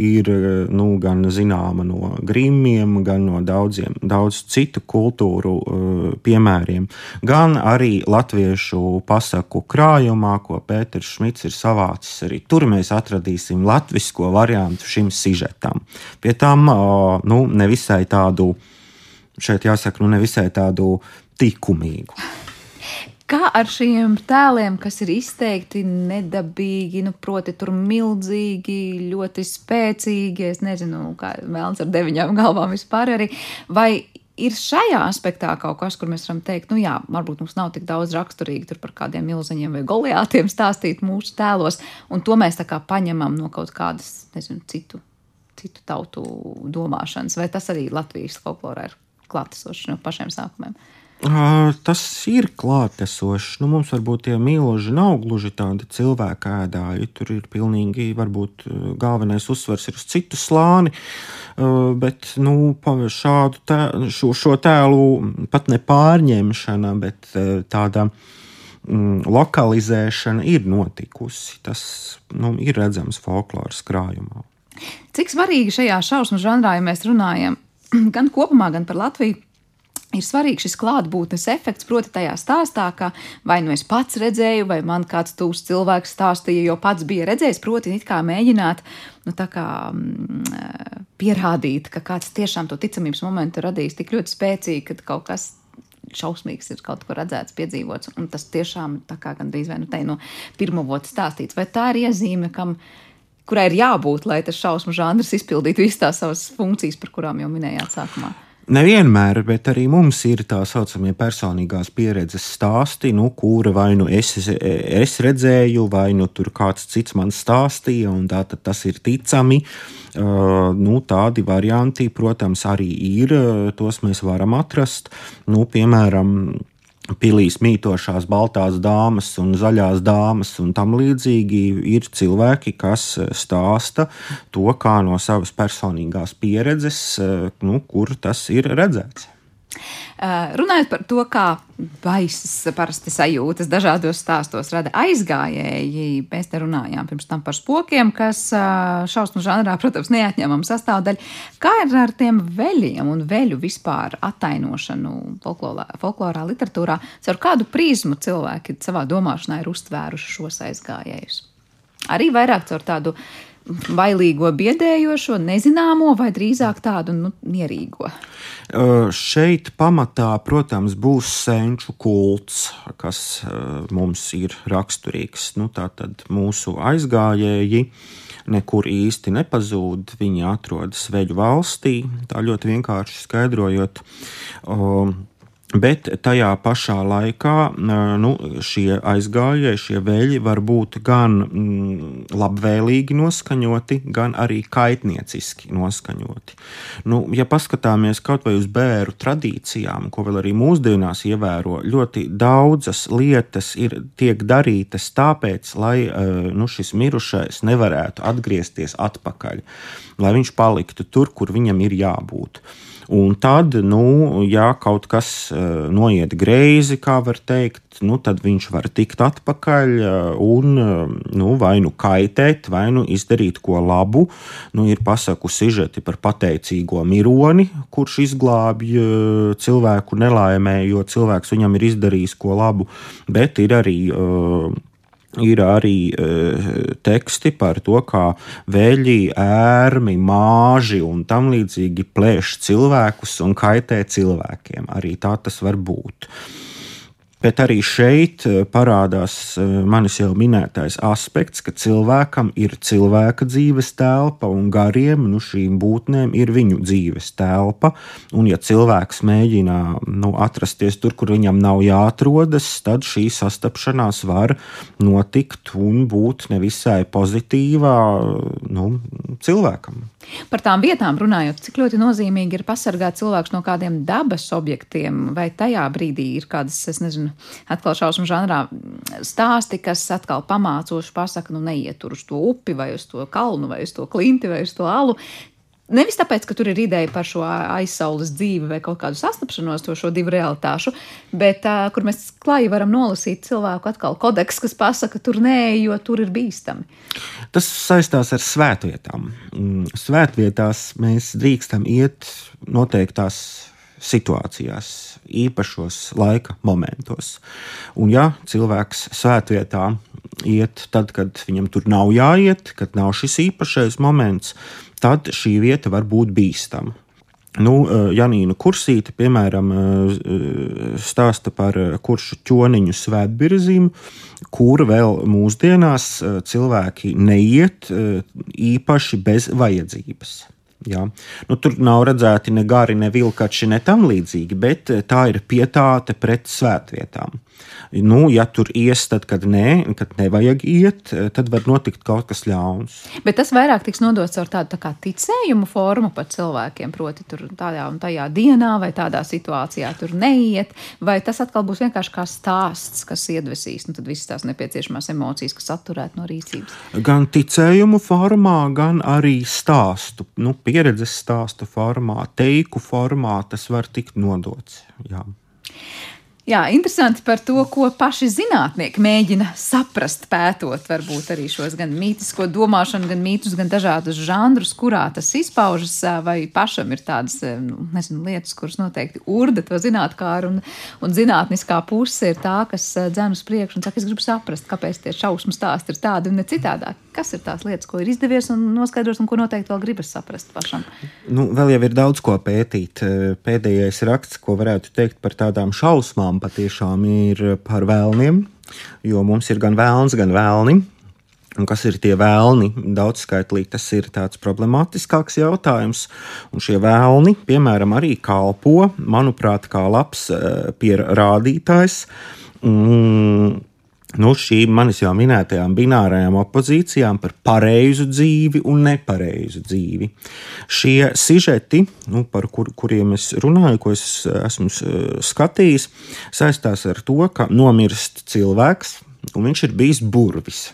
ir nu, gan zināma no grimiem, gan no daudziem daudz citu kultūru piemēriem, gan arī latviešu pasaku krājumā, ko Pēters Šmits ir savācis. Arī tur mēs atradīsim latvisko variantu šim sižetam. Pie tam nu, nevisai tādu, šeit jāsaka, nu, nevisai tādu likumīgu. Kā ar šiem tēliem, kas ir izteikti nedabīgi, nu, proti, tur milzīgi, ļoti spēcīgi, es nezinu, kā vēlams ar deviņām galvām vispār arī, vai ir šajā aspektā kaut kas, kur mēs varam teikt, nu jā, varbūt mums nav tik daudz raksturīgi tur par kādiem milzeņiem vai goliātiem stāstīt mūsu tēlos, un to mēs tā kā paņemam no kaut kādas, nezinu, citu, citu tautu domāšanas, vai tas arī Latvijas folklorā ir klātesošs no pašiem sākumiem. Tas ir klātesošs. Nu, mums varbūt tie mīloži nav gluži tādi cilvēku ēdāji. Tur ir pilnīgi, varbūt galvenais uzsvers ir uz citu slāni. Bet nu, šādu tē, šo, šo tēlu pat ne pārņemšana, bet tāda mm, lokalizēšana ir notikusi. Tas nu, ir redzams folkloras krājumā. Cik svarīgi šajā šausmu žanrā, ja mēs runājam gan kopumā, gan par Latviju, ir svarīgs šis klātbūtnes efekts, proti, tajā stāstā, ka vai nu es pats redzēju, vai man kāds tūs cilvēks stāstīja, jo pats bija redzējis, proti, it kā mēģināt nu, kā, mm, pierādīt, ka kāds tiešām to ticamības momentu radījis tik ļoti spēcīgi, ka kaut kas. Šausmīgs ir kaut ko redzēts, piedzīvots, un tas tiešām tā kā gandrīz vai nu te no pirmā vota stāstīts. Vai tā ir iezīme, kam, kurai ir jābūt, lai tas šausmu žanrs izpildītu visas tās savas funkcijas, par kurām jau minējāt sākumā? Nevienmēr, bet arī mums ir tā saucamie personīgās pieredzes stāsti, nu, kura vai nu es, es redzēju, vai nu tur kāds cits man stāstīja, un tā, tas ir ticami. Uh, nu, tādi varianti, protams, arī ir. Tos mēs varam atrast. Nu, piemēram, pilīs mītošās baltās dāmas un zaļās dāmas un tam līdzīgi ir cilvēki, kas eh, stāsta to kā no savas personīgās pieredzes, eh, nu, kur tas ir redzēts. Eh, runājot par to, kā baisas parasti sajūtas dažādos stāstos rada aizgājēji, mēs te runājām pirms tam par spokiem, kas eh, šausmu žanrā, protams, neatņemama sastāvdaļa. Kā ir ar tiem veļiem un veļu vispār attainošanu folklorā, folklorā literatūrā? Caur kādu prizmu cilvēki savā domāšanā ir uztvēruši šos aizgājējus? Arī vairāk caur tādu bailīgo, biedējošo, nezināmo vai drīzāk tādu nu, mierīgo? Uh, šeit pamatā, protams, būs senču kults, kas uh, mums ir raksturīgs. Nu, Tātad mūsu aizgājēji nekur īsti nepazūd. Viņi atrodas Veļu valstī, tā ļoti vienkārši skaidrojot. Uh, Bet tajā pašā laikā nu, šie aizgājēji, šie veļi var būt gan mm, labvēlīgi noskaņoti, gan arī kaitnieciski noskaņoti. Nu, ja paskatāmies kaut vai uz bērnu tradīcijām, ko vēl arī mūsdienās ievēro, ļoti daudzas lietas ir tiek darītas tāpēc, lai nu, šis mirušais nevarētu atgriezties atpakaļ, lai viņš paliktu tur, kur viņam ir jābūt. Un tad, nu, ja kaut kas uh, noiet greizi, kā var teikt, nu, tad viņš var tikt atpakaļ uh, un uh, nu, vai nu kaitēt, vai nu izdarīt ko labu. Nu, ir pasaku sižeti par pateicīgo mironi, kurš izglābj cilvēku nelaimē, jo cilvēks viņam ir izdarījis ko labu, bet ir arī ir arī uh, teksti par to, kā veļi, ērmi, māži un tam līdzīgi plēš cilvēkus un kaitē cilvēkiem. Arī tā tas var būt. Bet arī šeit eh, parādās eh, manis jau minētais aspekts, ka cilvēkam ir cilvēka dzīves telpa un gariem nu, šīm būtnēm ir viņu dzīves telpa. Un, ja cilvēks mēģina nu, atrasties tur, kur viņam nav jāatrodas, tad šī sastapšanās var notikt un būt nevisai pozitīvā nu, cilvēkam. Par tām vietām runājot, cik ļoti nozīmīgi ir pasargāt cilvēkus no kādiem dabas objektiem, vai tajā brīdī ir kādas, es nezinu, atkal šausmu žanrā stāsti, kas atkal pamācoši pasaka, nu neiet tur uz to upi vai uz to kalnu vai uz to klinti vai uz to alu, Nevis tāpēc, ka tur ir ideja par šo aizsaules dzīvi vai kaut kādu sastapšanos to šo divu realitāšu, bet uh, kur mēs klāji varam nolasīt cilvēku atkal kodeks, kas pasaka, tur nē, jo tur ir bīstami. Tas saistās ar svētvietām. Mm, svētvietās mēs drīkstam iet noteiktās situācijās, īpašos laika momentos. Un, ja cilvēks svētvietā iet tad, kad viņam tur nav jāiet, kad nav šis īpašais moments, tad šī vieta var būt bīstama. Nu, eh, Janīna Kursīte, piemēram, eh, stāsta par kuršu ķoniņu svētbirzīm, kur vēl mūsdienās cilvēki neiet īpaši bez vajadzības. Jā. Nu, tur nav redzēti ne gari, ne vilkači, ne tam līdzīgi, bet tā ir pietāte pret svētvietām. Nu, ja tur ies, tad, kad nē, kad nevajag iet, tad var notikt kaut kas ļauns. Bet tas vairāk tiks nodots ar tādu tā ticējumu formu par cilvēkiem. Proti, tur tādā un tajā dienā vai tādā situācijā tur neiet, vai tas atkal būs vienkārši kā stāsts, kas iedvesīs nu, visas tās nepieciešamās emocijas, kas atturētu no rīcības. Gan ticējumu formā, gan arī stāstu, nu, pieredzes stāstu formā, teiku formā tas var tikt nodots. Jā. Jā, interesanti par to, ko paši zinātnieki mēģina saprast, pētot varbūt arī šos gan mītisko domāšanu, gan mītus, gan dažādus žanrus, kurā tas izpaužas, vai pašam ir tādas nu, nezinu, lietas, kuras noteikti urda to zinātkāru, un, un zinātniskā puse ir tā, kas dzēn uz priekšu un saka, es gribu saprast, kāpēc tie šausmu stāsti ir tādi un ne citādāk. Kas ir tās lietas, ko ir izdevies un noskaidros, un ko noteikti vēl gribas saprast pašam? Nu, vēl jau ir daudz ko pētīt. Pēdējais raksts, ko varētu teikt par tādām šausmām tiešām patiešām ir par vēlniem, jo mums ir gan vēlns, gan vēlni. Un kas ir tie vēlni? Daudzskaitlīgi tas ir tāds problemātiskāks jautājums. Un šie vēlni, piemēram, arī kalpo, manuprāt, kā labs eh, pierādītājs. Mm, nu, šīm manis jau minētajām binārajām opozīcijām par pareizu dzīvi un nepareizu dzīvi. Šie sižeti, nu, par kur, kuriem es runāju, ko es esmu skatījis, saistās ar to, ka nomirst cilvēks, un viņš ir bijis burvis.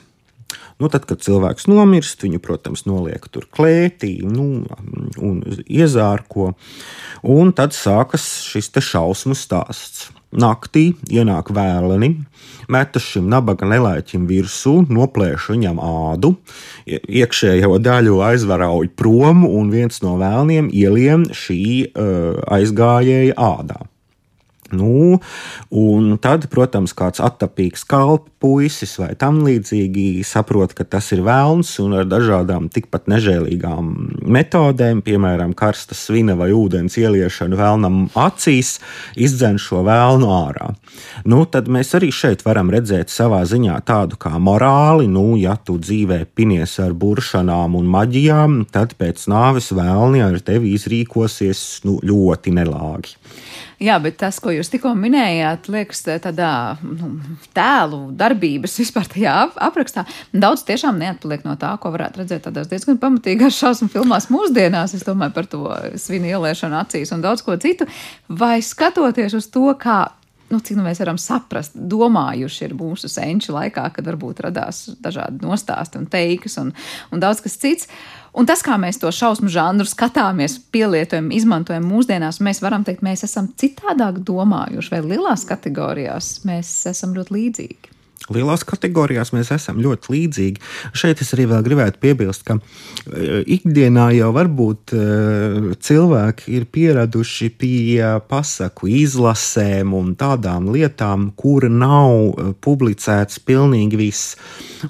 Nu, tad, kad cilvēks nomirst, viņu, protams, noliek tur klētī nu, un iezārko. Un tad sākas šis šausmu stāsts. Naktī ienāk vēleni, metas šim nabaga nelaiķim virsū, noplēš viņam ādu, iekšējo daļu aizvarauj prom, un viens no vēlniem ielien šī uh, aizgājēja ādā. Nu, un tad, protams, kāds attapīgs kalps puisis vai tam līdzīgi saprot, ka tas ir vēlns un ar dažādām tikpat nežēlīgām metodēm, piemēram, karsta svina vai ūdens ieliešanu vēlnam acīs, izdzen šo vēlnu ārā. Nu, tad mēs arī šeit varam redzēt savā ziņā tādu kā morāli, nu, ja tu dzīvē pinies ar buršanām un maģijām, tad pēc nāves vēlni ar tevi izrīkosies nu, ļoti nelāgi. Jā, bet tas, ko jūs tikko minējāt, liekas, tādā nu, tēlu darbības vispār tajā aprakstā. Daudz tiešām neatpaliek no tā, ko varētu redzēt tādās diezgan pamatīgās šausmu filmās mūsdienās. Es domāju par to svinu ieliešanu acīs un daudz ko citu. Vai skatoties uz to, kā nu, cik nu mēs varam saprast, domājuši ir mūsu senču laikā, kad varbūt radās dažādi nostāsti un teikas un, un daudz kas cits. Un tas, kā mēs to šausmu žanru skatāmies, pielietojam, izmantojam mūsdienās, mēs varam teikt, mēs esam citādāk domājuši, vai lielās kategorijās mēs esam ļoti līdzīgi. Lielās kategorijās mēs esam ļoti līdzīgi. Šeit es arī gribētu piebilst, ka e, ikdienā jau varbūt e, cilvēki ir pieraduši pie pasaku izlasēm un tādām lietām, kura nav e, publicēts pilnīgi viss.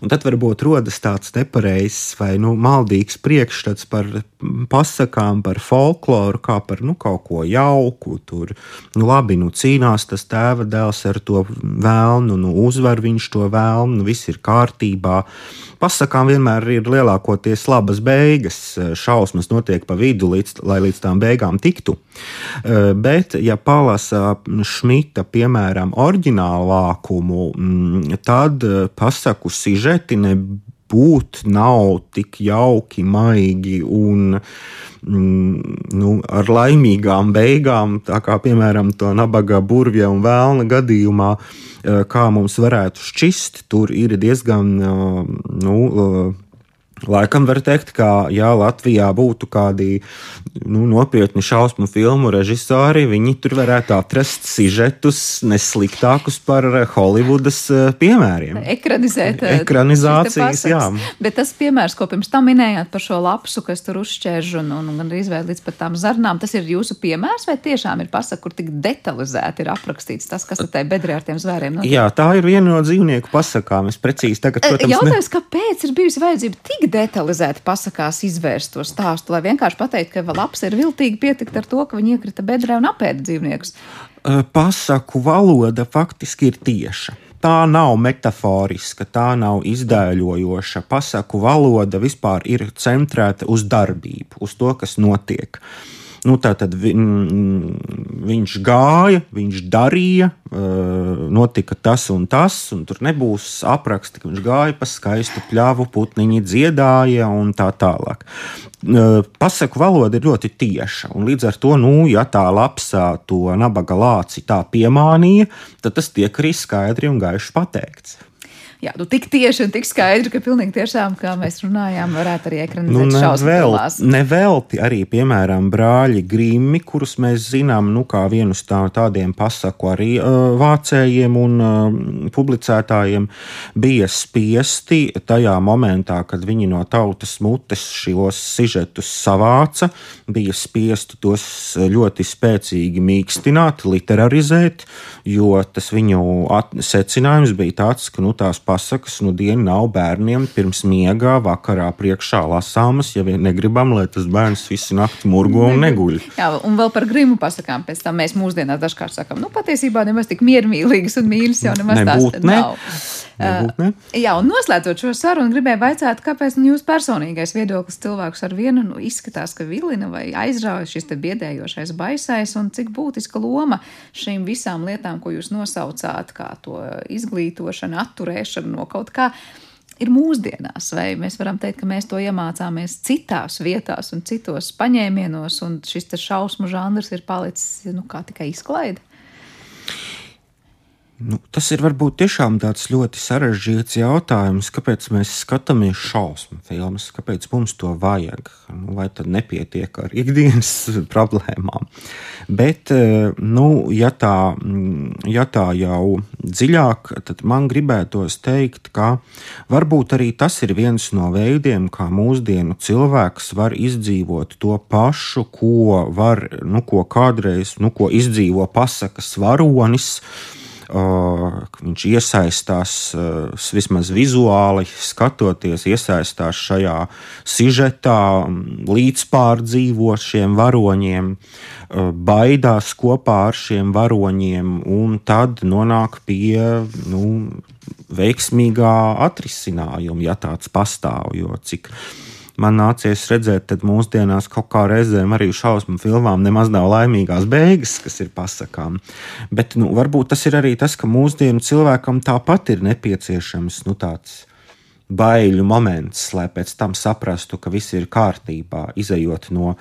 Un tad varbūt rodas tāds nepareizs vai nu, maldīgs priekšstats par pasakām, par folkloru, kā par nu, kaut ko jauku. Tur nu, labi, nu, cīnās tas tēva dēls ar to vēlnu, nu, uzvar viņš to vēlmu, nu, viss ir kārtībā. Pasakām vienmēr ir lielākoties labas beigas, šausmas notiek pa vidu, līdz, lai līdz tām beigām tiktu. Eh, bet, ja palasa Šmita, piemēram, oriģinālu vākumu, mm, tad eh, pasaku sižeti nebūtu nav tik jauki, maigi un mm, nu, ar laimīgām beigām, tā kā piemēram to nabaga burvja un vēlna gadījumā. Eh, kā mums varētu šķist, tur ir diezgan eh, nu, eh, Laikam var teikt, ka, ja Latvijā būtu kādi nu, nopietni šausmu filmu režisori, viņi tur varētu atrast sižetus nesliktākus par Holivudas eh, piemēriem. Ekranizēt, eh, ekranizācijas, jā. Bet tas piemērs, ko pirms tam minējāt par šo lapsu, kas tur uzšķērž un, un, un izvēl līdz pat tām zarnām, tas ir jūsu piemērs vai tiešām ir pasaka, kur tik detalizēti ir aprakstīts tas, kas tai bedrē ar tiem zvēriem notiek? Jā, tā ir viena no dzīvnieku pasakām. Es precīzi tagad, eh, protams, Jautājums, ne... kāpēc ir bijusi vajadzība tik detalizēti pasakās izvērst to stāstu, lai vienkārši pateiktu, ka labs ir viltīgi pietikt ar to, ka viņi iekrita bedrē un apēda dzīvniekus. Pasaku valoda faktiski ir tieša. Tā nav metaforiska, tā nav izdēļojoša. Pasaku valoda vispār ir centrēta uz darbību, uz to, kas notiek. Uh, Nu, tad vi, viņš gāja, viņš darīja, notika tas un tas, un tur nebūs apraksti, ka viņš gāja pa skaistu pļāvu, putniņi dziedāja un tā tālāk. Pasaku valoda ir ļoti tieša, un līdz ar to, nu, ja tā lapsā to nabaga lāci tā piemānīja, tad tas tiek arī skaidri un gaiši pateikts jā, nu, tik tieši un tik skaidri, ka pilnīgi tiešām, kā mēs runājām, varētu arī ekranizēt nu, šausmas. Nevelti arī, piemēram, brāļi Grimmi, kurus mēs zinām, nu, kā vienus tā, tādiem pasaku arī uh, vācējiem un uh, publicētājiem, bija spiesti tajā momentā, kad viņi no tautas mutes šos sižetus savāca, bija spiesti tos ļoti spēcīgi mīkstināt, literārizēt, jo tas viņu secinājums bija tāds, ka nu, tās pasakas nu dienu nav bērniem pirms miegā vakarā priekšā lasāmas, ja vien negribam, lai tas bērns visu nakti murgo un neguļ. Jā, un vēl par grimu pasakām, pēc tam mēs mūsdienās dažkārt sakām, nu patiesībā nemaz tik miermīlīgas un mīļas jau nemaz Nebūt, tās ne. nav. Nebūt, ne? Uh, jā, un noslēdzot šo sarunu, gribēju vaicāt, kāpēc nu, jūs personīgais viedoklis cilvēks ar vienu nu, izskatās, ka vilina vai aizrauja šis te biedējošais baisais, un cik būtiska loma šīm visām lietām, ko jūs nosaucāt, kā to izglītošana, atturēšana no kaut kā ir mūsdienās, vai mēs varam teikt, ka mēs to iemācāmies citās vietās un citos paņēmienos, un šis šausmu žanrs ir palicis nu, tikai izklaide? Nu, tas ir varbūt tiešām tāds ļoti sarežģīts jautājums, kāpēc mēs skatāmies šausmu filmas, kāpēc mums to vajag. Nu, vai tad nepietiek ar ikdienas problēmām? Bet, eh, nu, ja, tā, mm, ja tā jau dziļāk, tad man gribētos teikt, ka varbūt arī tas ir viens no veidiem, kā mūsdienu cilvēks var izdzīvot to pašu, ko, var, nu, ko kādreiz nu, ko izdzīvo pasakas varonis viņš iesaistās vismaz vizuāli, skatoties, iesaistās šajā sižetā, līdzpārdzīvo šiem varoņiem, baidās kopā ar šiem varoņiem un tad nonāk pie nu, veiksmīgā atrisinājuma, ja tāds pastāv. Jo cik man nācies redzēt, tad mūsdienās kaut kā reizēm arī šausmu filmām nemaz nav laimīgās beigas, kas ir pasakām. Bet nu, varbūt tas ir arī tas, ka mūsdienu cilvēkam tāpat ir nepieciešams nu, tāds baiļu moments, lai pēc tam saprastu, ka viss ir kārtībā, izējot no,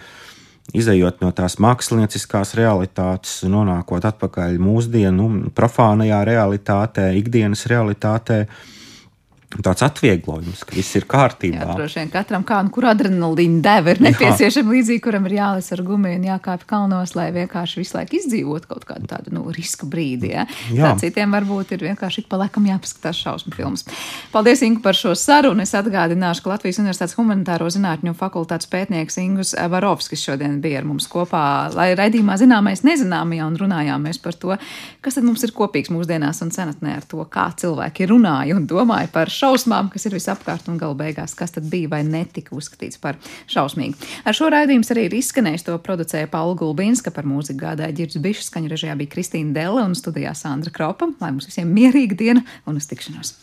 izējot no tās mākslinieckās realitātes, nonākot atpakaļ mūsdienu profānajā realitātē, ikdienas realitātē. Tāds atvieglojums, ka viss ir kārtībā. Jā, droši vien katram kā un kur adrenalīna deva ir nepieciešama līdzīgi, kuram ir jālis ar gumiju un jākāpj kalnos, lai vienkārši visu laiku izdzīvot kaut kādu tādu nu, riska brīdi. Ja? Jā. Tā citiem varbūt ir vienkārši ik pa lekam jāpaskatās šausmu filmas. Paldies, Ingu, par šo sarunu. Es atgādināšu, ka Latvijas Universitātes humanitāro zinātņu fakultātes pētnieks Ingus Varovskis šodien bija ar mums kopā, lai raidījumā zināmais nezināmajā un runājām mēs par to, kas tad mums ir kopīgs mūsdienās un senatnē ar to, kā cilvēki runāja un domāja par šausmām, kas ir visapkārt, un galu beigās, kas tad bija vai netika uzskatīts par šausmīgu. Ar šo raidījumu arī ir izskanējis to producēja Paula Gulbinska, par mūziku gādāja Girds Bišs, skaņu režijā bija Kristīna Delle un studijā Sandra Kropa. Lai mums visiem mierīga diena un uz tikšanos!